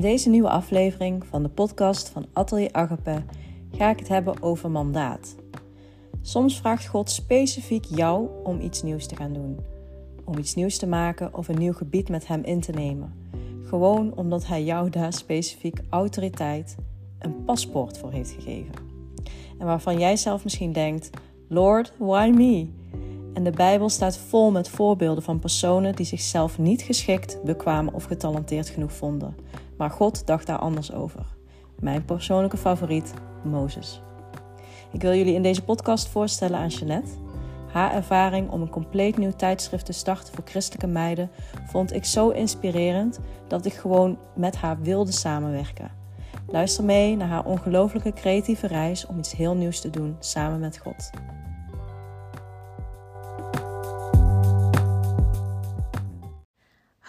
In deze nieuwe aflevering van de podcast van Atelier Agape ga ik het hebben over mandaat. Soms vraagt God specifiek jou om iets nieuws te gaan doen, om iets nieuws te maken of een nieuw gebied met Hem in te nemen. Gewoon omdat Hij jou daar specifiek autoriteit, een paspoort voor heeft gegeven. En waarvan jij zelf misschien denkt: Lord, why me? En de Bijbel staat vol met voorbeelden van personen die zichzelf niet geschikt, bekwaam of getalenteerd genoeg vonden. Maar God dacht daar anders over. Mijn persoonlijke favoriet, Mozes. Ik wil jullie in deze podcast voorstellen aan Jeannette. Haar ervaring om een compleet nieuw tijdschrift te starten voor christelijke meiden vond ik zo inspirerend dat ik gewoon met haar wilde samenwerken. Luister mee naar haar ongelooflijke creatieve reis om iets heel nieuws te doen samen met God.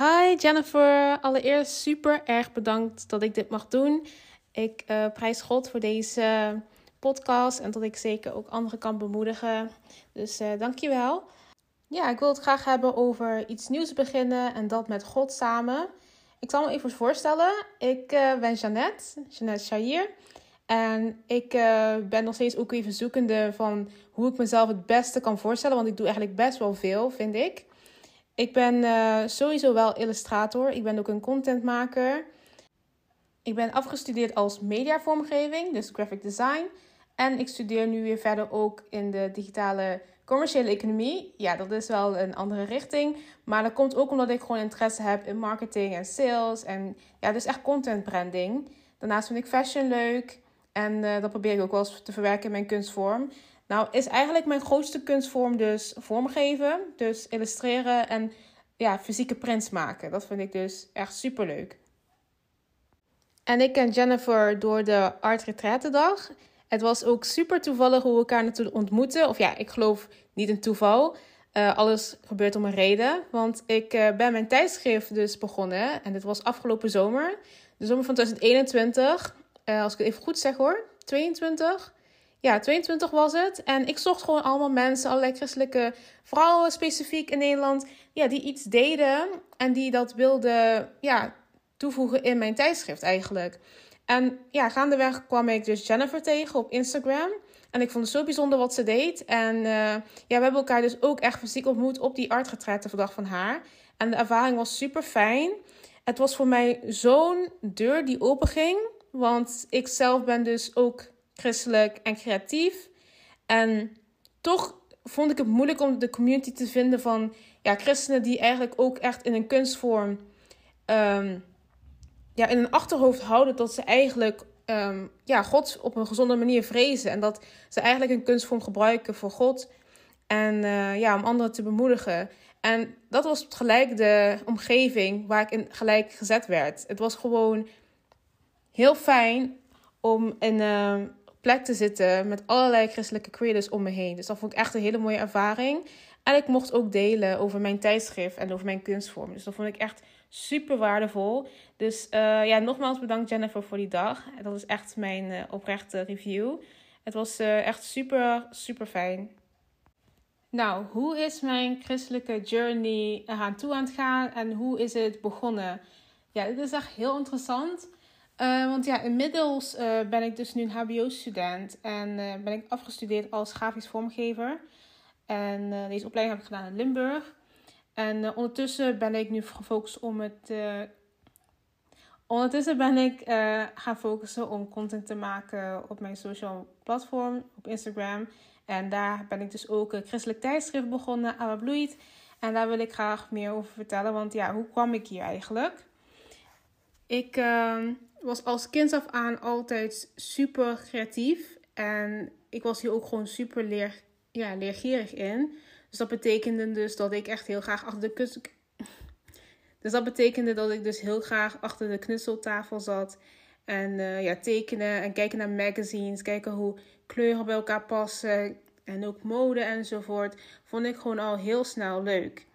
Hi Jennifer, allereerst super erg bedankt dat ik dit mag doen. Ik uh, prijs God voor deze podcast en dat ik zeker ook anderen kan bemoedigen. Dus uh, dankjewel. Ja, ik wil het graag hebben over iets nieuws beginnen en dat met God samen. Ik zal me even voorstellen. Ik uh, ben Jeannette, Jeannette Shahir. En ik ben nog steeds ook even zoekende van hoe ik mezelf het beste kan voorstellen. Want ik doe eigenlijk best wel veel, vind ik. Ik ben uh, sowieso wel illustrator. Ik ben ook een contentmaker. Ik ben afgestudeerd als mediavormgeving, dus graphic design. En ik studeer nu weer verder ook in de digitale commerciële economie. Ja, dat is wel een andere richting. Maar dat komt ook omdat ik gewoon interesse heb in marketing en sales. En ja, dus echt content branding. Daarnaast vind ik fashion leuk. En uh, dat probeer ik ook wel eens te verwerken in mijn kunstvorm. Nou, is eigenlijk mijn grootste kunstvorm dus vormgeven. Dus illustreren en ja, fysieke prints maken. Dat vind ik dus echt super leuk. En ik ken Jennifer door de Art Retraite dag. Het was ook super toevallig hoe we elkaar natuurlijk ontmoeten. Of ja, ik geloof niet een toeval. Uh, alles gebeurt om een reden. Want ik uh, ben mijn tijdschrift dus begonnen. En dit was afgelopen zomer. De zomer van 2021. Uh, als ik het even goed zeg hoor. 22 ja, 22 was het. En ik zocht gewoon allemaal mensen, allerlei christelijke vrouwen specifiek in Nederland, ja, die iets deden en die dat wilden ja, toevoegen in mijn tijdschrift eigenlijk. En ja, gaandeweg kwam ik dus Jennifer tegen op Instagram. En ik vond het zo bijzonder wat ze deed. En uh, ja, we hebben elkaar dus ook echt fysiek ontmoet op die dag van haar. En de ervaring was super fijn. Het was voor mij zo'n deur die openging. Want ik zelf ben dus ook christelijk en creatief. En toch vond ik het moeilijk om de community te vinden van ja, christenen die eigenlijk ook echt in een kunstvorm um, ja, in een achterhoofd houden dat ze eigenlijk um, ja, God op een gezonde manier vrezen. En dat ze eigenlijk een kunstvorm gebruiken voor God. En uh, ja, om anderen te bemoedigen. En dat was gelijk de omgeving waar ik in gelijk gezet werd. Het was gewoon heel fijn om in, uh, plek te zitten met allerlei christelijke creators om me heen. Dus dat vond ik echt een hele mooie ervaring. En ik mocht ook delen over mijn tijdschrift en over mijn kunstvorm. Dus dat vond ik echt super waardevol. Dus uh, ja, nogmaals bedankt Jennifer voor die dag. Dat is echt mijn uh, oprechte review. Het was uh, echt super, super fijn. Nou, hoe is mijn christelijke journey eraan toe aan het gaan en hoe is het begonnen? Ja, dit is echt heel interessant. Uh, want ja, inmiddels uh, ben ik dus nu een HBO-student en uh, ben ik afgestudeerd als grafisch vormgever. En deze opleiding heb ik gedaan in Limburg. En ondertussen ben ik nu gefocust om het. ondertussen ben ik gaan focussen om content te maken op mijn social platform, op Instagram. En daar ben ik dus ook een christelijk tijdschrift begonnen, Abba Bloeit. En daar wil ik graag meer over vertellen, want ja, hoe kwam ik hier eigenlijk? Ik ehm, was als kind af aan altijd super creatief. En ik was hier ook gewoon super leer, ja, leergierig in. Dus dat betekende dus dat ik echt heel graag achter de kus... Dus dat betekende dat ik dus heel graag achter de knutseltafel zat. En uh, ja, tekenen en kijken naar magazines. Kijken hoe kleuren bij elkaar passen. En ook mode enzovoort. Vond ik gewoon al heel snel leuk.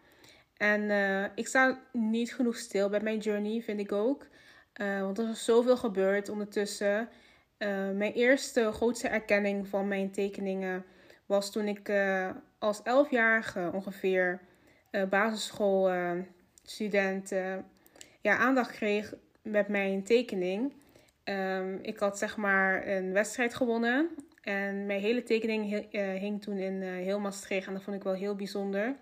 En uh, ik sta niet genoeg stil bij mijn journey, vind ik ook. Uh, want er is zoveel gebeurd ondertussen. Uh, mijn eerste grootste erkenning van mijn tekeningen was toen ik uh, als elfjarige ongeveer basisschoolstudent ja, aandacht kreeg met mijn tekening. Ehm, ik had zeg maar een wedstrijd gewonnen. En mijn hele tekening hing toen in heel Maastricht. En dat vond ik wel heel bijzonder.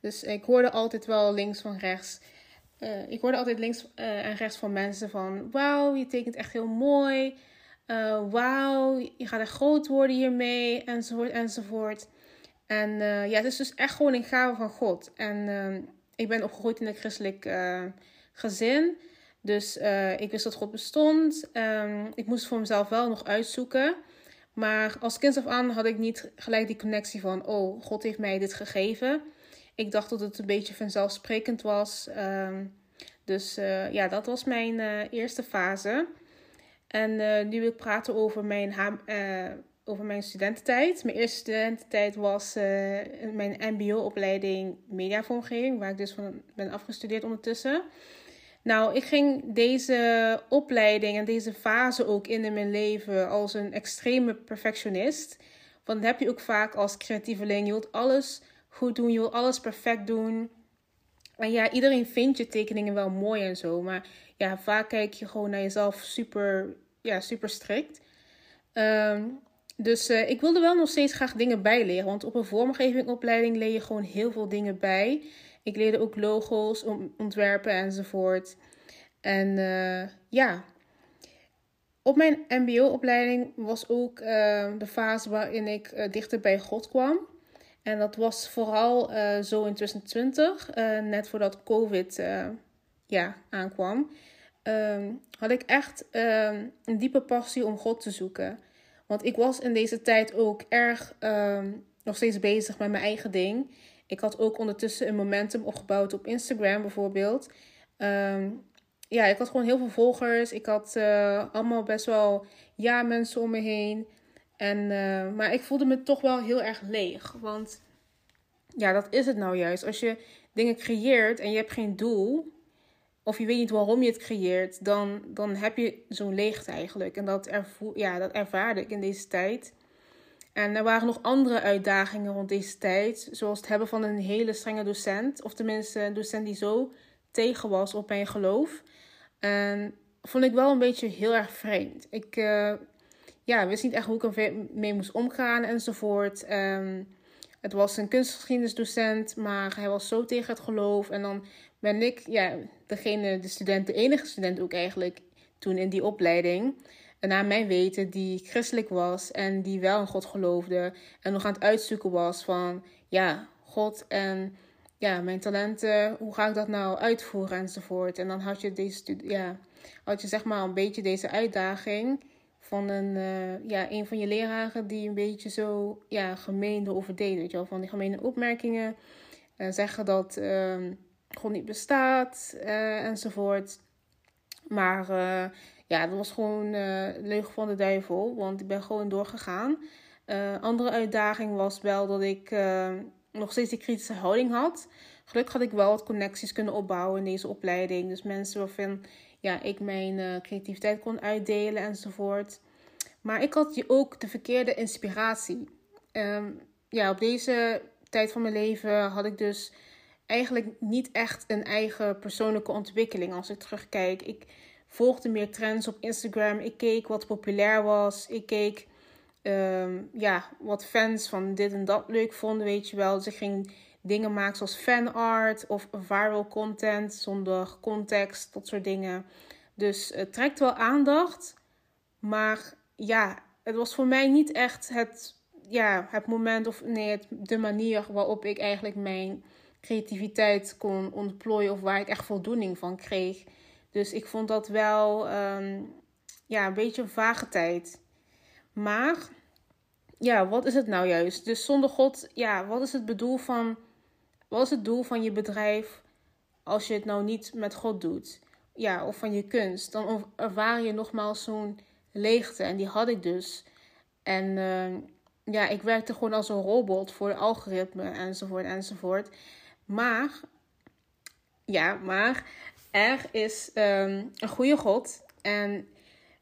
Dus ik hoorde altijd wel links van rechts. Uh, ik hoorde altijd links en rechts van mensen van... Wauw, je tekent echt heel mooi. Wauw, je gaat echt groot worden hiermee. Enzovoort, enzovoort. En ja, het is dus echt gewoon een gave van God. En ehm, ik ben opgegroeid in een christelijk gezin. Dus uh, ik wist dat God bestond. Um, ik moest voor mezelf wel nog uitzoeken. Maar als kind af aan had ik niet gelijk die connectie van: oh, God heeft mij dit gegeven. Ik dacht dat het een beetje vanzelfsprekend was. Um, dus uh, ja, dat was mijn uh, eerste fase. En nu wil ik praten over mijn, over mijn studententijd. Mijn eerste studententijd was mijn MBO-opleiding mediavormgeving, waar ik dus van ben afgestudeerd ondertussen. Nou, ik ging deze opleiding en deze fase ook in in mijn leven als een extreme perfectionist. Want dat heb je ook vaak als creatieveling. Je wilt alles goed doen, je wilt alles perfect doen. En ja, iedereen vindt je tekeningen wel mooi en zo. Maar ja, vaak kijk je gewoon naar jezelf super, ja, super strikt. Um, dus uh, ik wilde wel nog steeds graag dingen bijleren. Want op een vormgevingopleiding leer je gewoon heel veel dingen bij. Ik leerde ook logo's ontwerpen enzovoort. En uh, ja, op mijn MBO-opleiding was ook uh, de fase waarin ik dichter bij God kwam. En dat was vooral zo in 2020, net voordat COVID ja, aankwam. Um, had ik echt um, een diepe passie om God te zoeken. Want ik was in deze tijd ook erg um, nog steeds bezig met mijn eigen ding. Ik had ook ondertussen een momentum opgebouwd op Instagram bijvoorbeeld. Ja, ik had gewoon heel veel volgers. Ik had allemaal best wel ja mensen om me heen. En, uh, maar ik voelde me toch wel heel erg leeg. Want ja, dat is het nou juist. Als je dingen creëert en je hebt geen doel, of je weet niet waarom je het creëert, dan, dan heb je zo'n leegte eigenlijk. En dat, ervoer, ja, dat ervaarde ik in deze tijd. En er waren nog andere uitdagingen rond deze tijd, zoals het hebben van een hele strenge docent, of tenminste een docent die zo tegen was op mijn geloof. En vond ik wel een beetje heel erg vreemd. Ik uh, ja, wist niet echt hoe ik ermee moest omgaan enzovoort. Um, het was een kunstgeschiedenisdocent, maar hij was zo tegen het geloof. En dan ben ik, ja, degene, de student, de enige student ook eigenlijk toen in die opleiding naar mijn weten, die christelijk was en die wel in God geloofde. En nog aan het uitzoeken was van, ja, God en ja, mijn talenten, hoe ga ik dat nou uitvoeren enzovoort. En dan had je deze, ja, had je zeg maar een beetje deze uitdaging van een, uh, ja, een van je leraren die een beetje zo ja, gemeen erover deed. Weet je wel, van die gemene opmerkingen. Uh, zeggen dat uh, God niet bestaat uh, enzovoort. Maar ja, dat was gewoon leugen van de duivel, want ik ben gewoon doorgegaan. Andere uitdaging was wel dat ik nog steeds die kritische houding had. Gelukkig had ik wel wat connecties kunnen opbouwen in deze opleiding. Dus mensen waarvan ja, ik mijn creativiteit kon uitdelen enzovoort. Maar ik had ook de verkeerde inspiratie. Um, ja, op deze tijd van mijn leven had ik dus eigenlijk niet echt een eigen persoonlijke ontwikkeling als ik terugkijk. Ik volgde meer trends op Instagram. Ik keek wat populair was. Ik keek um, ja, wat fans van dit en dat leuk vonden, weet je wel. Ze dus ging dingen maken zoals fanart of viral content zonder context, dat soort dingen. Dus het trekt wel aandacht. Maar ja, het was voor mij niet echt het, ja, het moment of nee, het, de manier waarop ik eigenlijk mijn creativiteit kon ontplooien of waar ik echt voldoening van kreeg. Dus ik vond dat wel um, ja, een beetje een vage tijd. Maar ja, wat is het nou juist? Dus zonder God, ja, wat is het bedoel van. Wat is het doel van je bedrijf als je het nou niet met God doet? Ja, of van je kunst. Dan ervaar je nogmaals zo'n leegte. En die had ik dus. En uh, ja, ik werkte gewoon als een robot voor de algoritme enzovoort enzovoort. Maar, ja, maar er is um, een goede God en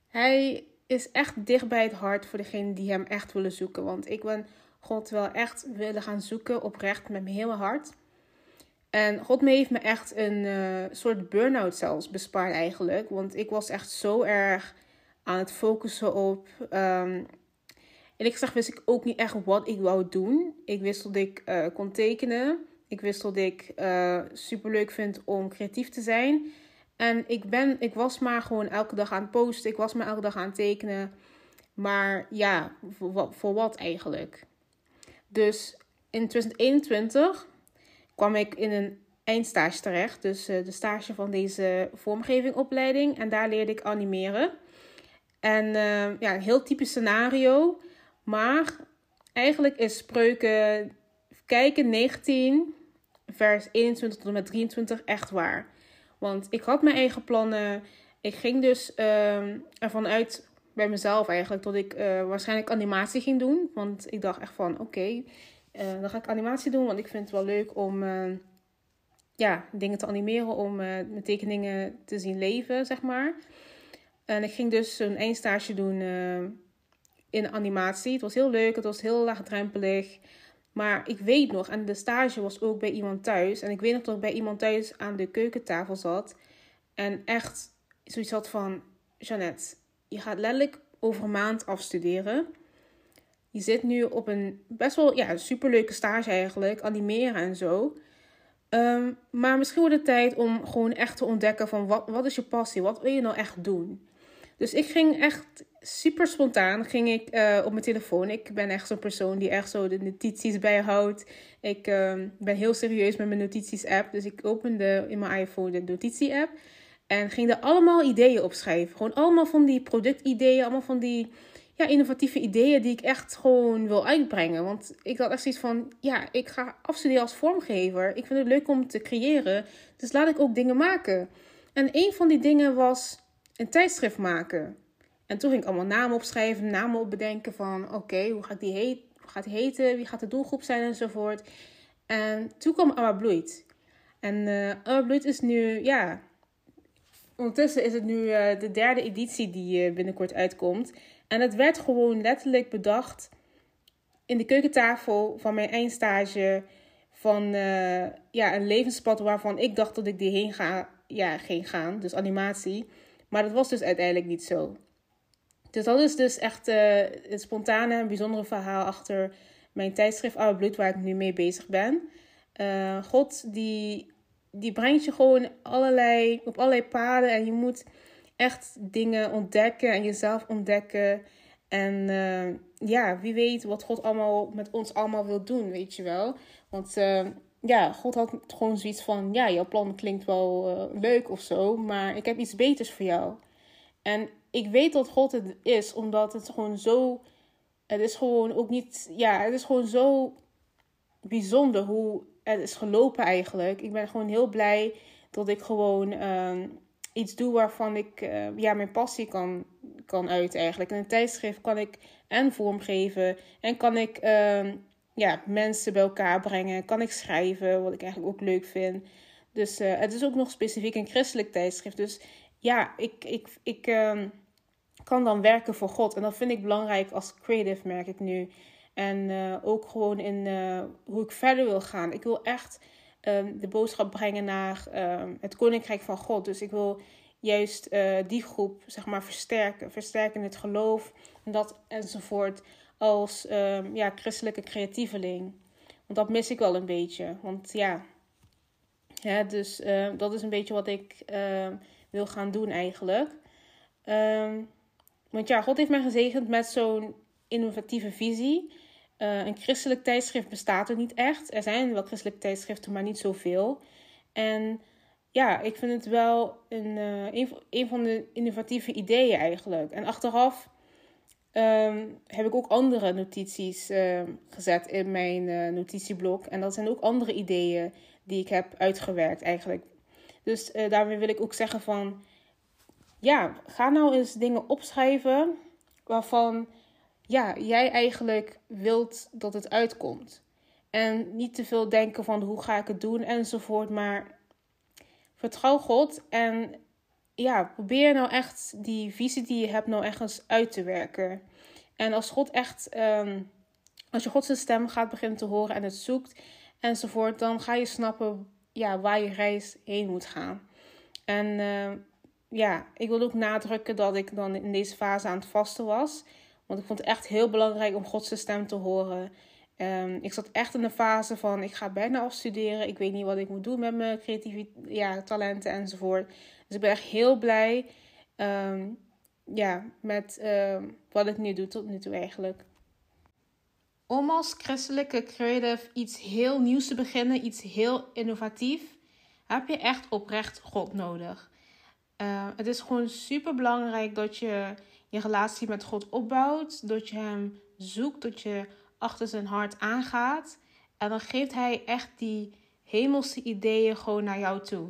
hij is echt dicht bij het hart voor degenen die hem echt willen zoeken. Want ik ben God wel echt willen gaan zoeken oprecht met mijn hele hart. En God heeft me echt een uh, soort burn-out zelfs bespaard eigenlijk. Want ik was echt zo erg aan het focussen op... Um, en ik zeg, wist ik ook niet echt wat ik wou doen. Ik wist dat ik uh, kon tekenen. Ik wist dat ik uh, super leuk vind om creatief te zijn. En ik, ben, ik was maar gewoon elke dag aan het posten. Ik was maar elke dag aan het tekenen. Maar ja, voor wat eigenlijk? Dus in 2021 kwam ik in een eindstage terecht. Dus uh, de stage van deze vormgevingopleiding. En daar leerde ik animeren. En uh, ja, een heel typisch scenario. Maar eigenlijk is spreuken kijken 19 vers 21 tot en met 23 echt waar. Want ik had mijn eigen plannen. Ik ging dus uh, ervan uit bij mezelf eigenlijk dat ik uh, waarschijnlijk animatie ging doen. Want ik dacht echt van oké, uh, dan ga ik animatie doen. Want ik vind het wel leuk om uh, ja, dingen te animeren. Om mijn tekeningen te zien leven, zeg maar. En ik ging dus een eindstage doen in animatie. Het was heel leuk, het was heel laagdrempelig. Maar ik weet nog, en de stage was ook bij iemand thuis. En ik weet nog dat ik bij iemand thuis aan de keukentafel zat. En echt zoiets had van: Jeannette, je gaat letterlijk over een maand afstuderen. Je zit nu op een best wel ja, superleuke stage eigenlijk, animeren en zo. Um, maar misschien wordt het tijd om gewoon echt te ontdekken van wat, wat is je passie? Wat wil je nou echt doen? Dus ik ging echt super spontaan ging ik, uh, op mijn telefoon. Ik ben echt zo'n persoon die echt zo de notities bijhoudt. Ik uh, ben heel serieus met mijn notities-app. Dus ik opende in mijn iPhone de notitie-app. En ging er allemaal ideeën op schrijven. Gewoon allemaal van die productideeën. Allemaal van die ja, innovatieve ideeën die ik echt gewoon wil uitbrengen. Want ik had echt zoiets van, ja, ik ga afstuderen als vormgever. Ik vind het leuk om te creëren. Dus laat ik ook dingen maken. En een van die dingen was een tijdschrift maken. En toen ging ik allemaal namen opschrijven, namen opbedenken van oké, hoe, gaat die heet, hoe gaat heten, wie gaat de doelgroep zijn enzovoort. En toen kwam Bloeit. En uh, Bloeit is nu, ja, ondertussen is het nu uh, de derde editie die uh, binnenkort uitkomt. En het werd gewoon letterlijk bedacht in de keukentafel van mijn eindstage van ja, een levenspad waarvan ik dacht dat ik die heen ga, ja, ging gaan, dus animatie. Maar dat was dus uiteindelijk niet zo. Dus dat is dus echt uh, het spontane en bijzondere verhaal achter mijn tijdschrift Oude Bloed, waar ik nu mee bezig ben. Uh, God, die, die brengt je gewoon allerlei, op allerlei paden en je moet echt dingen ontdekken en jezelf ontdekken. En uh, ja, wie weet wat God allemaal met ons allemaal wil doen, weet je wel. Want ja, God had gewoon zoiets van: ja, jouw plan klinkt wel leuk of zo, maar ik heb iets beters voor jou. En ik weet dat God het is, omdat het gewoon zo. Het is gewoon ook niet. Ja, het is gewoon zo bijzonder hoe het is gelopen eigenlijk. Ik ben gewoon heel blij dat ik gewoon uh, iets doe waarvan ik uh, ja, mijn passie kan, kan uiten eigenlijk. In een tijdschrift kan ik en vormgeven en kan ik uh, ja, mensen bij elkaar brengen. Kan ik schrijven, wat ik eigenlijk ook leuk vind. Dus uh, het is ook nog specifiek een christelijk tijdschrift. Dus ja, ik, ik, ik uh, kan dan werken voor God. En dat vind ik belangrijk als creative, merk ik nu. En uh, ook gewoon in hoe ik verder wil gaan. Ik wil echt um, de boodschap brengen naar um, het koninkrijk van God. Dus ik wil juist uh, die groep, zeg maar, versterken. Versterken het geloof en dat enzovoort. Als um, ja, christelijke creatieveling. Want dat mis ik wel een beetje. Want ja, ja dus dat is een beetje wat ik wil gaan doen eigenlijk. Want ja, God heeft mij gezegend met zo'n innovatieve visie. Uh, een christelijk tijdschrift bestaat er niet echt. Er zijn wel christelijke tijdschriften, maar niet zoveel. En ja, ik vind het wel een, uh, een, van de innovatieve ideeën eigenlijk. En achteraf um, heb ik ook andere notities uh, gezet in mijn uh, notitieblok. En dat zijn ook andere ideeën die ik heb uitgewerkt eigenlijk. Dus daarmee wil ik ook zeggen van ja, ga nou eens dingen opschrijven waarvan ja, jij eigenlijk wilt dat het uitkomt. En niet te veel denken van hoe ga ik het doen enzovoort, maar vertrouw God en ja, probeer nou echt die visie die je hebt nou echt eens uit te werken. En als God echt, um, als je Gods stem gaat beginnen te horen en het zoekt enzovoort, dan ga je snappen ja, waar je reis heen moet gaan. En uh, ja, ik wil ook nadrukken dat ik dan in deze fase aan het vasten was. Want ik vond het echt heel belangrijk om Gods stem te horen. Um, ik zat echt in de fase van ik ga bijna afstuderen. Ik weet niet wat ik moet doen met mijn creatieve ja, talenten enzovoort. Dus ik ben echt heel blij um, ja, met uh, wat ik nu doe tot nu toe eigenlijk. Om als christelijke creative iets heel nieuws te beginnen, iets heel innovatief, heb je echt oprecht God nodig. Het is gewoon super belangrijk dat je je relatie met God opbouwt, dat je Hem zoekt, dat je achter zijn hart aangaat. En dan geeft Hij echt die hemelse ideeën gewoon naar jou toe.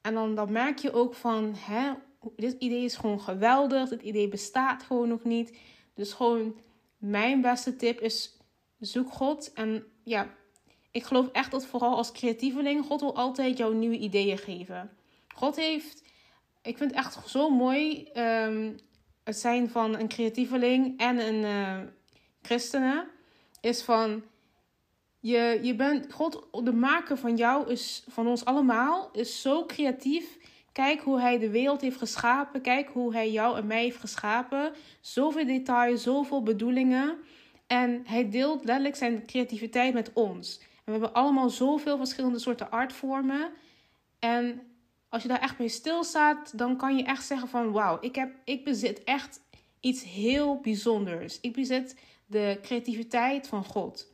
En dan, dan merk je ook van, hè, dit idee is gewoon geweldig, dit idee bestaat gewoon nog niet. Dus gewoon mijn beste tip is zoek God. En ja, ik geloof echt dat vooral als creatieveling, God wil altijd jou nieuwe ideeën geven. God heeft, ik vind het echt zo mooi, um, het zijn van een creatieveling en een uh, christene, is van, je, je bent, God, de maker van jou is, van ons allemaal, is zo creatief. Kijk hoe hij de wereld heeft geschapen. Kijk hoe hij jou en mij heeft geschapen. Zoveel details, zoveel bedoelingen. En hij deelt letterlijk zijn creativiteit met ons. En we hebben allemaal zoveel verschillende soorten artvormen. En als je daar echt bij stilstaat, dan kan je echt zeggen van wauw, ik, heb, ik bezit echt iets heel bijzonders. Ik bezit de creativiteit van God.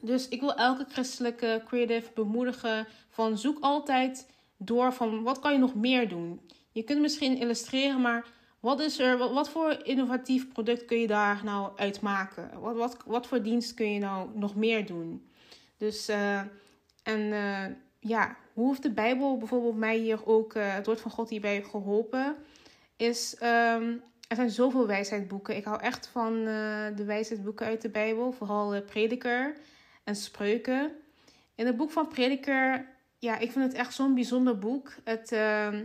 Dus ik wil elke christelijke creative bemoedigen van zoek altijd door van wat kan je nog meer doen. Je kunt misschien illustreren, maar wat is er, wat, voor innovatief product kun je daar nou uit maken? Wat, wat, wat voor dienst kun je nou nog meer doen? Dus, uh, en uh, ja, hoe heeft de Bijbel bijvoorbeeld mij hier ook, uh, het woord van God hierbij geholpen? Is, um, er zijn zoveel wijsheidboeken. Ik hou echt van de wijsheidboeken uit de Bijbel, vooral Prediker en Spreuken. In het boek van Prediker, ja, ik vind het echt zo'n bijzonder boek. Het, ehm,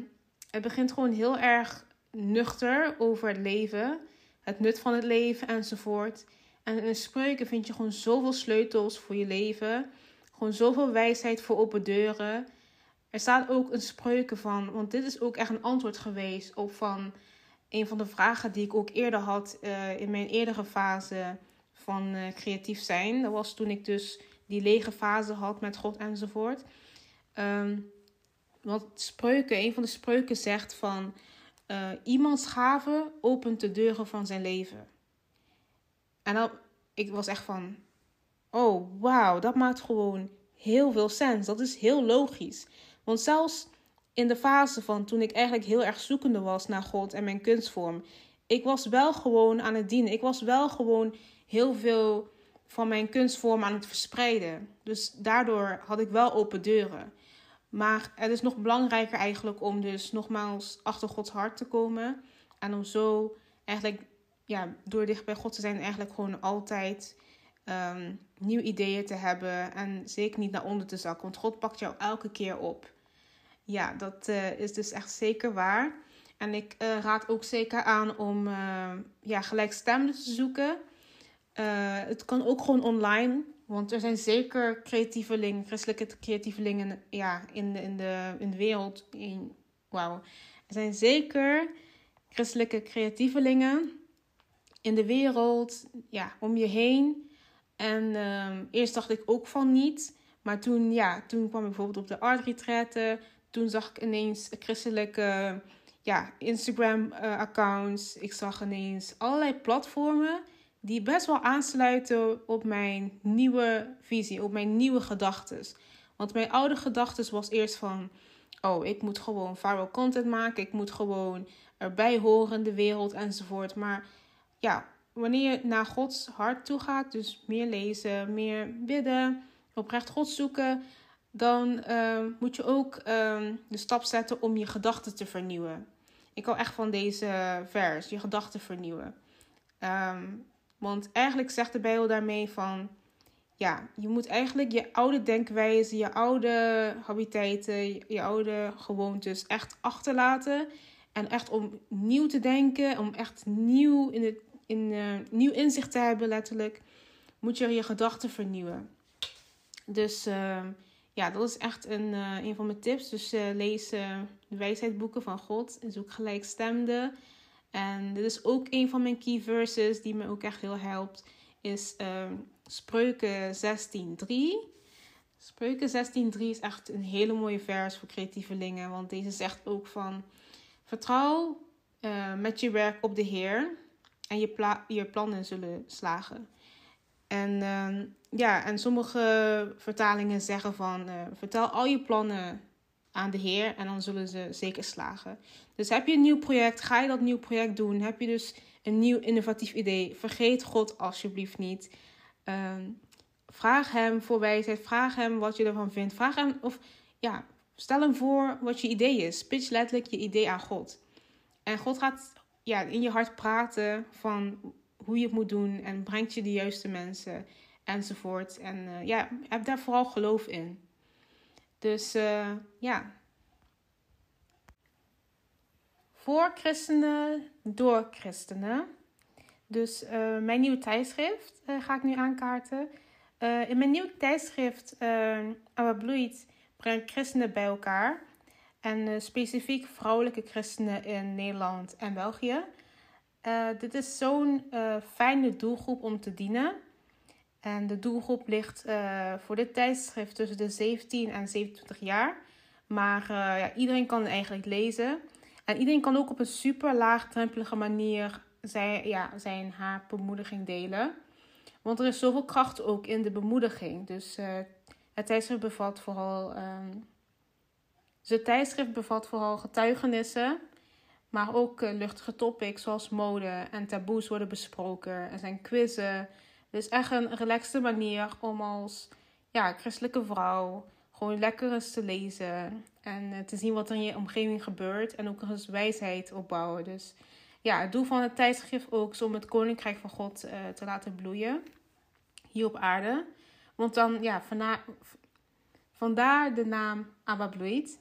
het begint gewoon heel erg nuchter over het leven, het nut van het leven enzovoort. En in spreuken vind je gewoon zoveel sleutels voor je leven. Gewoon zoveel wijsheid voor open deuren. Er staat ook een spreuken van, want dit is ook echt een antwoord geweest op van een van de vragen die ik ook eerder had uh, in mijn eerdere fase van uh, creatief zijn. Dat was toen ik dus die lege fase had met God enzovoort. Um, want spreuken, een van de spreuken zegt van uh, iemands gave opent de deuren van zijn leven. En dan, ik was echt van, oh wauw, dat maakt gewoon heel veel sens. Dat is heel logisch. Want zelfs in de fase van toen ik eigenlijk heel erg zoekende was naar God en mijn kunstvorm, ik was wel gewoon aan het dienen. Ik was wel gewoon heel veel van mijn kunstvorm aan het verspreiden. Dus daardoor had ik wel open deuren. Maar het is nog belangrijker eigenlijk om dus nogmaals achter Gods hart te komen. En om zo eigenlijk ja, door dicht bij God te zijn, eigenlijk gewoon altijd um, nieuwe ideeën te hebben. En zeker niet naar onder te zakken, want God pakt jou elke keer op. Ja, dat uh, is dus echt zeker waar. En ik uh, raad ook zeker aan om uh, ja, gelijkstemden te zoeken. het kan ook gewoon online. Want er zijn zeker creatievelingen, christelijke creatievelingen ja, in, de, in, de, in de wereld. In, wauw. Er zijn zeker christelijke creatievelingen in de wereld, ja, om je heen. En um, eerst dacht ik ook van niet. Maar toen, ja, toen kwam ik bijvoorbeeld op de art retretten. Toen zag ik ineens christelijke ja, Instagram-accounts. Uh, ik zag ineens allerlei platformen die best wel aansluiten op mijn nieuwe visie, op mijn nieuwe gedachten. Want mijn oude gedachten was eerst van, oh, ik moet gewoon viral content maken, ik moet gewoon erbij horen in de wereld enzovoort. Maar ja, wanneer je naar Gods hart toe gaat, dus meer lezen, meer bidden, oprecht God zoeken, dan uh, moet je ook uh, de stap zetten om je gedachten te vernieuwen. Ik hou echt van deze vers, je gedachten vernieuwen. Um, want eigenlijk zegt de Bijbel daarmee van, ja, je moet eigenlijk je oude denkwijze, je oude habiteiten, je oude gewoontes echt achterlaten. En echt om nieuw te denken, om echt nieuw, in het, in, uh, nieuw inzicht te hebben, letterlijk, moet je je gedachten vernieuwen. Dus uh, ja, dat is echt een, een van mijn tips. Dus lees de wijsheidboeken van God en zoek gelijkstemde. En dit is ook een van mijn key verses die me ook echt heel helpt. Is uh, Spreuken 16.3. Spreuken 16.3 is echt een hele mooie vers voor creatievelingen. Want deze zegt ook van... Vertrouw met je werk op de Heer. En je, je plannen zullen slagen. En uh, ja, en sommige vertalingen zeggen van... Uh, vertel al je plannen aan de Heer en dan zullen ze zeker slagen. Dus heb je een nieuw project, ga je dat nieuw project doen. Heb je dus een nieuw innovatief idee, vergeet God alsjeblieft niet. Ehm, vraag hem voor wijsheid, vraag hem wat je ervan vindt. Vraag hem of ja, stel hem voor wat je idee is. Pitch letterlijk je idee aan God. En God gaat ja, in je hart praten van hoe je het moet doen en brengt je de juiste mensen enzovoort. En uh, ja, heb daar vooral geloof in. Dus uh, ja. Voor christenen, door christenen. Dus uh, mijn nieuwe tijdschrift ga ik nu aankaarten. in mijn nieuwe tijdschrift, uh, Bloeit, breng christenen bij elkaar. En specifiek vrouwelijke christenen in Nederland en België. dit is zo'n fijne doelgroep om te dienen. En de doelgroep ligt voor dit tijdschrift tussen de 17 en 27 jaar. Maar ja, iedereen kan het eigenlijk lezen. En iedereen kan ook op een super laagdrempelige manier zijn, ja, zijn haar bemoediging delen. Want er is zoveel kracht ook in de bemoediging. Dus het tijdschrift bevat vooral. Dus het tijdschrift bevat vooral getuigenissen. Maar ook luchtige topics zoals mode en taboes worden besproken. Er zijn quizzen. Dus echt een relaxte manier om als ja, christelijke vrouw gewoon lekker eens te lezen. En eh, te zien wat er in je omgeving gebeurt. En ook eens wijsheid opbouwen. Dus ja, het doel van het tijdschrift ook is om het koninkrijk van God uh, te laten bloeien. Hier op aarde. Want dan, ja, vandaar de naam Abba bloeit.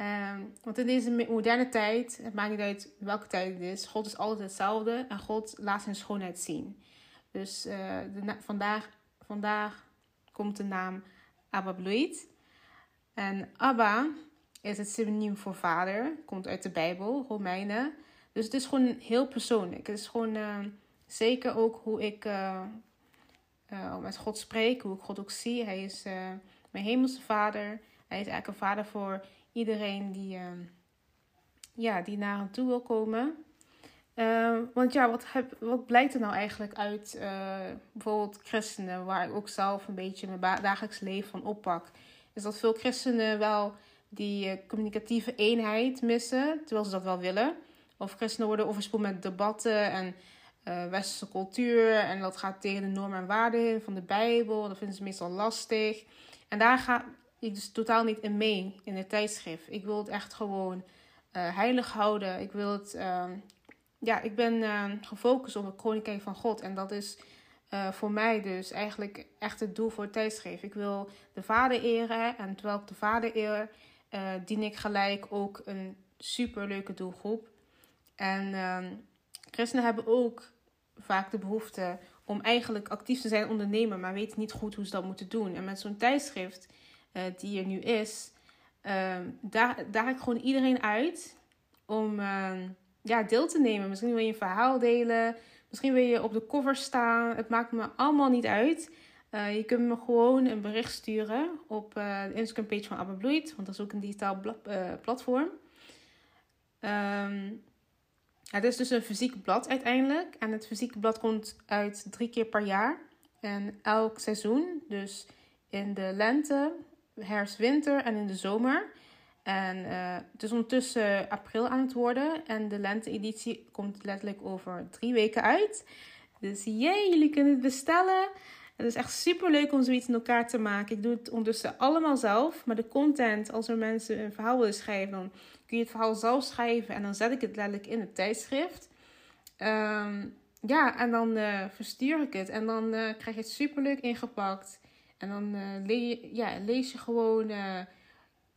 Uh, want in deze moderne tijd, het maakt niet uit welke tijd het is, God is altijd hetzelfde en God laat zijn schoonheid zien. Dus uh, de vandaag, vandaag komt de naam Abba Bloeit. En Abba is het synoniem voor vader, komt uit de Bijbel, Romeinen. Dus het is gewoon heel persoonlijk. Het is gewoon uh, zeker ook hoe ik uh, met God spreek, hoe ik God ook zie. Hij is mijn hemelse vader. Hij is eigenlijk een vader voor iedereen die, ja, die naar hem toe wil komen. Uh, want ja, wat, heb, wat blijkt er nou eigenlijk uit uh, bijvoorbeeld christenen, waar ik ook zelf een beetje mijn dagelijks leven van oppak, is dat veel christenen wel die uh, communicatieve eenheid missen, terwijl ze dat wel willen. Of christenen worden overspoeld met debatten en westerse cultuur en dat gaat tegen de normen en waarden van de Bijbel. Dat vinden ze meestal lastig. En daar ga ik dus totaal niet in mee in het tijdschrift. Ik wil het echt gewoon heilig houden. Ik wil het ehm, ja, ik ben uh, gefocust op het koninkrijk van God. En dat is uh, voor mij dus eigenlijk echt het doel voor het tijdschrift. Ik wil de vader eren. En terwijl ik de vader eer, uh, dien ik gelijk ook een superleuke doelgroep. En ehm, christenen hebben ook vaak de behoefte om eigenlijk actief te zijn ondernemer, maar weten niet goed hoe ze dat moeten doen. En met zo'n tijdschrift die er nu is, ehm, daar daag ik gewoon iedereen uit om ehm, ja, deel te nemen. Misschien wil je een verhaal delen. Misschien wil je op de cover staan. Het maakt me allemaal niet uit. Uh, je kunt me gewoon een bericht sturen op uh, de Instagram page van Abba Bloeit. Want dat is ook een digitaal platform. Um, het is dus een fysiek blad uiteindelijk. En het fysieke blad komt uit drie keer per jaar. En elk seizoen. Dus in de lente, herfst, winter en in de zomer en uh, het is ondertussen april aan het worden. En de lente-editie komt letterlijk over drie weken uit. Dus jee, jullie kunnen het bestellen. Het is echt super leuk om zoiets in elkaar te maken. Ik doe het ondertussen allemaal zelf. Maar de content, als er mensen een verhaal willen schrijven, dan kun je het verhaal zelf schrijven. En dan zet ik het letterlijk in het tijdschrift. Um, ja, en dan uh, verstuur ik het. En dan uh, krijg je het super leuk ingepakt. En dan le ja, lees je gewoon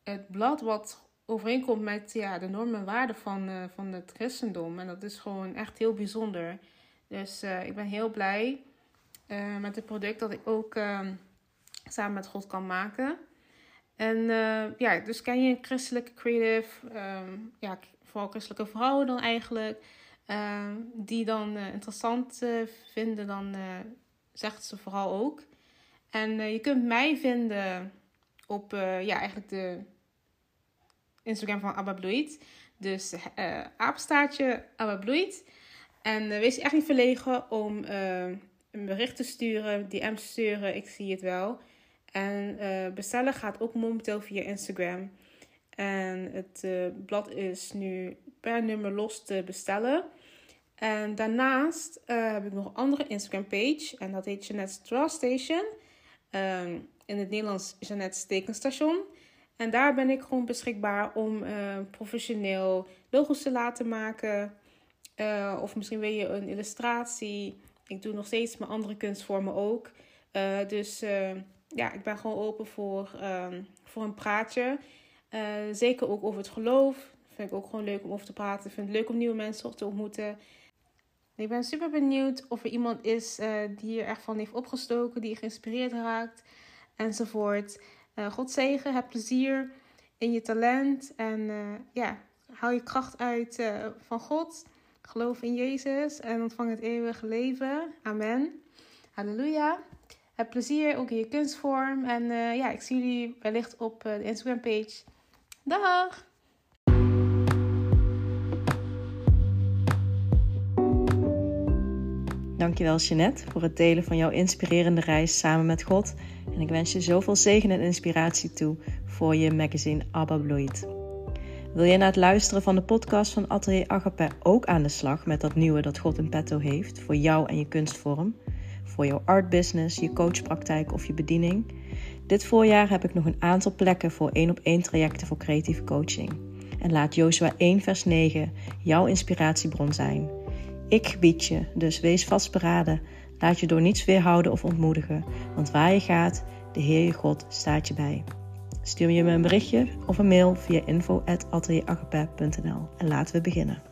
het blad wat overeenkomt met ja, de normen en waarden van, uh, van het christendom. En dat is gewoon echt heel bijzonder. Dus uh, ik ben heel blij uh, met het product dat ik ook ehm, samen met God kan maken. En uh, ja, dus ken je een christelijke creative, um, ja, vooral christelijke vrouwen dan eigenlijk, uh, die dan uh, interessant vinden, dan zegt ze vooral ook. En je kunt mij vinden op ja, eigenlijk de Instagram van Abba Bloeit. Dus uh, apenstaartje Abba Bloeit. En wees echt niet verlegen om een bericht te sturen, DM te sturen. Ik zie het wel. En bestellen gaat ook momenteel via Instagram. En het blad is nu per nummer los te bestellen. En daarnaast heb ik nog een andere Instagram page. En dat heet Jeanette's Trust Station. Um, in het Nederlands Jeanette's Tekenstation. En daar ben ik gewoon beschikbaar om uh, professioneel logos te laten maken. Uh, of misschien wil je een illustratie. Ik doe nog steeds mijn andere kunstvormen ook. Uh, dus ja, ik ben gewoon open voor, ehm, voor een praatje. zeker ook over het geloof. Vind ik ook gewoon leuk om over te praten. Vind het leuk om nieuwe mensen te ontmoeten. Ik ben super benieuwd of er iemand is die er echt van heeft opgestoken, die geïnspireerd raakt enzovoort. Uh, God zegen, heb plezier in je talent en uh, ja, haal je kracht uit van God. Geloof in Jezus en ontvang het eeuwige leven. Amen. Halleluja. Heb plezier ook in je kunstvorm. En ja, ik zie jullie wellicht op de Instagram page. Dag! Dankjewel Jeanette voor het delen van jouw inspirerende reis samen met God. En ik wens je zoveel zegen en inspiratie toe voor je magazine Abba Bloeit. Wil je na het luisteren van de podcast van Atelier Agape ook aan de slag met dat nieuwe dat God in petto heeft voor jou en je kunstvorm? Voor jouw art business, je coachpraktijk of je bediening? Dit voorjaar heb ik nog een aantal plekken voor één op één trajecten voor creatieve coaching. En laat Joshua 1 vers 9 jouw inspiratiebron zijn. Ik gebied je, dus wees vastberaden. Laat je door niets weerhouden of ontmoedigen, want waar je gaat, de Heer je God staat je bij. Stuur je me een berichtje of een mail via info.atelieragape.nl en laten we beginnen.